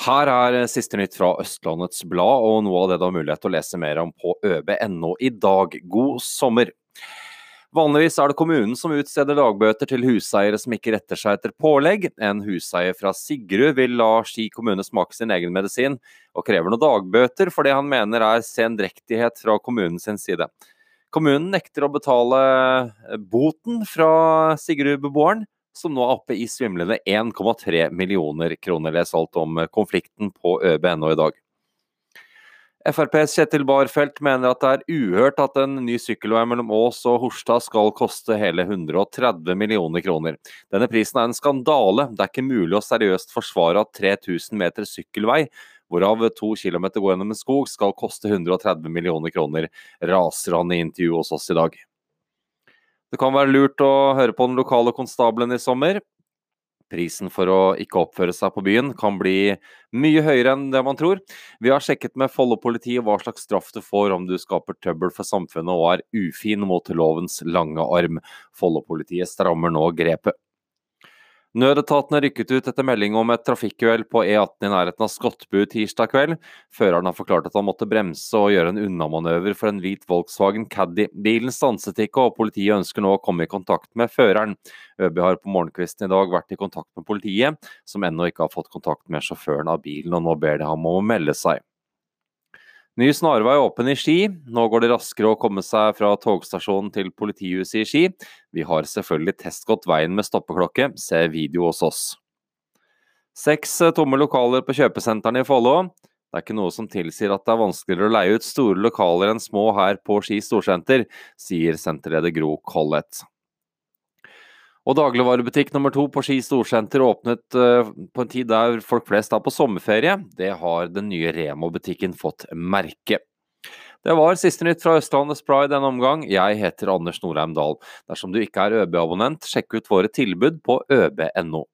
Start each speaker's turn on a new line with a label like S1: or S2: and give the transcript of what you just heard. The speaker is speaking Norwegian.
S1: Her er siste nytt fra Østlandets Blad, og noe av det du har mulighet til å lese mer om på øb.no i dag. God sommer! Vanligvis er det kommunen som utsteder dagbøter til huseiere som ikke retter seg etter pålegg. En huseier fra Sigrud vil la Ski kommune smake sin egen medisin, og krever noen dagbøter for det han mener er sendrektighet fra kommunens side. Kommunen nekter å betale boten fra Sigrud-beboeren, som nå er oppe i svimlende 1,3 millioner kroner. Les alt om konflikten på ØB.no i dag. FrPs Kjetil Barfelt mener at det er uhørt at en ny sykkelvei mellom Ås og Horstad skal koste hele 130 millioner kroner. Denne prisen er en skandale. Det er ikke mulig å seriøst forsvare at 3000 meter sykkelvei, hvorav to kilometer går gjennom en skog, skal koste 130 millioner kroner, raser han i intervju hos oss i dag. Det kan være lurt å høre på den lokale konstabelen i sommer. Prisen for å ikke oppføre seg på byen kan bli mye høyere enn det man tror. Vi har sjekket med Follo-politiet hva slags straff du får om du skaper trøbbel for samfunnet og er ufin mot lovens lange arm. Follo-politiet strammer nå grepet. Nødetatene rykket ut etter melding om et trafikkuhell på E18 i nærheten av Skottbu tirsdag kveld. Føreren har forklart at han måtte bremse og gjøre en unnamanøver for en hvit Volkswagen Caddy. Bilen stanset ikke, og politiet ønsker nå å komme i kontakt med føreren. ØB har på morgenkvisten i dag vært i kontakt med politiet, som ennå ikke har fått kontakt med sjåføren av bilen, og nå ber de ham om å melde seg. Ny snarvei åpen i Ski. Nå går det raskere å komme seg fra togstasjonen til politihuset i Ski. Vi har selvfølgelig testgått veien med stoppeklokke. Se video hos oss. Seks eh, tomme lokaler på kjøpesentrene i Follo. Det er ikke noe som tilsier at det er vanskeligere å leie ut store lokaler enn små her på Ski storsenter, sier senterleder Gro Collett. Og dagligvarebutikk nummer to på Ski storsenter åpnet uh, på en tid der folk flest er på sommerferie. Det har den nye Remo-butikken fått merke. Det var siste nytt fra Østlandets Pride denne omgang. Jeg heter Anders Norheim Dahl. Dersom du ikke er ØB-abonnent, sjekk ut våre tilbud på øb.no.